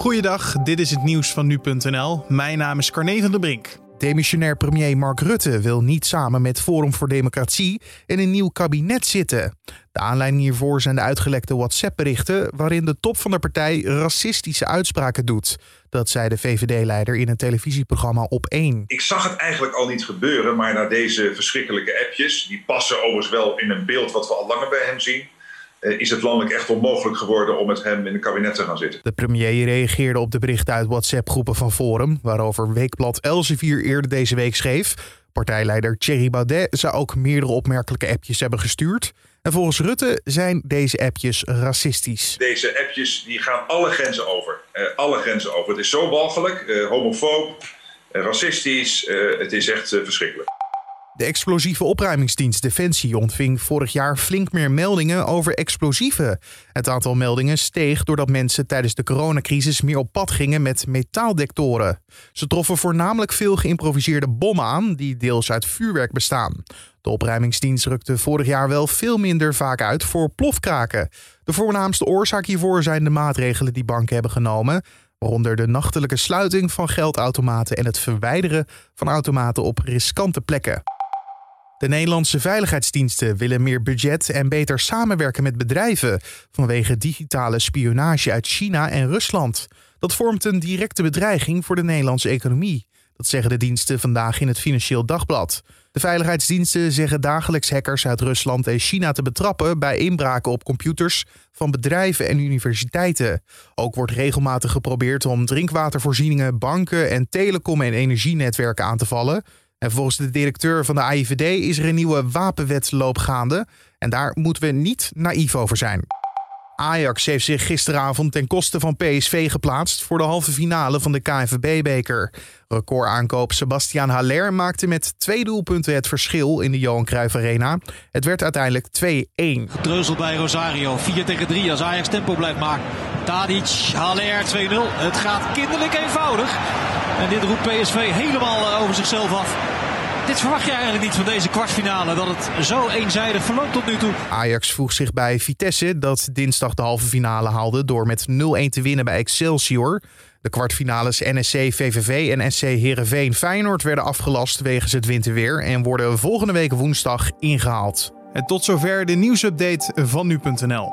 Goeiedag, dit is het nieuws van nu.nl. Mijn naam is Carne van der Brink. Demissionair premier Mark Rutte wil niet samen met Forum voor Democratie in een nieuw kabinet zitten. De aanleiding hiervoor zijn de uitgelekte WhatsApp-berichten waarin de top van de partij racistische uitspraken doet. Dat zei de VVD-leider in een televisieprogramma op 1. Ik zag het eigenlijk al niet gebeuren, maar na deze verschrikkelijke appjes, die passen overigens wel in een beeld wat we al langer bij hem zien is het landelijk echt onmogelijk geworden om met hem in het kabinet te gaan zitten. De premier reageerde op de berichten uit WhatsApp-groepen van Forum, waarover Weekblad Elsevier eerder deze week schreef. Partijleider Thierry Baudet zou ook meerdere opmerkelijke appjes hebben gestuurd. En volgens Rutte zijn deze appjes racistisch. Deze appjes die gaan alle grenzen over. Uh, alle grenzen over. Het is zo walgelijk, uh, homofoob, uh, racistisch. het is echt verschrikkelijk. De explosieve opruimingsdienst Defensie ontving vorig jaar flink meer meldingen over explosieven. Het aantal meldingen steeg doordat mensen tijdens de coronacrisis meer op pad gingen met metaaldectoren. Ze troffen voornamelijk veel geïmproviseerde bommen aan, die deels uit vuurwerk bestaan. De opruimingsdienst rukte vorig jaar wel veel minder vaak uit voor plofkraken. De voornaamste oorzaak hiervoor zijn de maatregelen die banken hebben genomen, waaronder de nachtelijke sluiting van geldautomaten en het verwijderen van automaten op riskante plekken. De Nederlandse veiligheidsdiensten willen meer budget en beter samenwerken met bedrijven vanwege digitale spionage uit China en Rusland. Dat vormt een directe bedreiging voor de Nederlandse economie. Dat zeggen de diensten vandaag in het Financieel Dagblad. De veiligheidsdiensten zeggen dagelijks hackers uit Rusland en China te betrappen bij inbraken op computers van bedrijven en universiteiten. Ook wordt regelmatig geprobeerd om drinkwatervoorzieningen, banken en telecom- en energienetwerken aan te vallen. En volgens de directeur van de AIVD is er een nieuwe wapenwetloop gaande. En daar moeten we niet naïef over zijn. Ajax heeft zich gisteravond ten koste van PSV geplaatst voor de halve finale van de KNVB-beker. Recordaankoop Sebastian Haller maakte met twee doelpunten het verschil in de Johan Cruijff Arena. Het werd uiteindelijk 2-1. Gedreuzeld bij Rosario, 4 tegen 3 als Ajax tempo blijft maken. Tadic, Haller 2-0. Het gaat kinderlijk eenvoudig. En dit roept PSV helemaal eh, over zichzelf af. Dit verwacht je eigenlijk niet van deze kwartfinale, dat het zo eenzijdig verloopt tot nu toe. Ajax voegt zich bij Vitesse, dat dinsdag de halve finale haalde door met 0-1 te winnen bij Excelsior. De kwartfinales NSC VVV en SC Heerenveen Feyenoord werden afgelast wegens het winterweer en worden volgende week woensdag ingehaald. En tot zover de nieuwsupdate van nu.nl.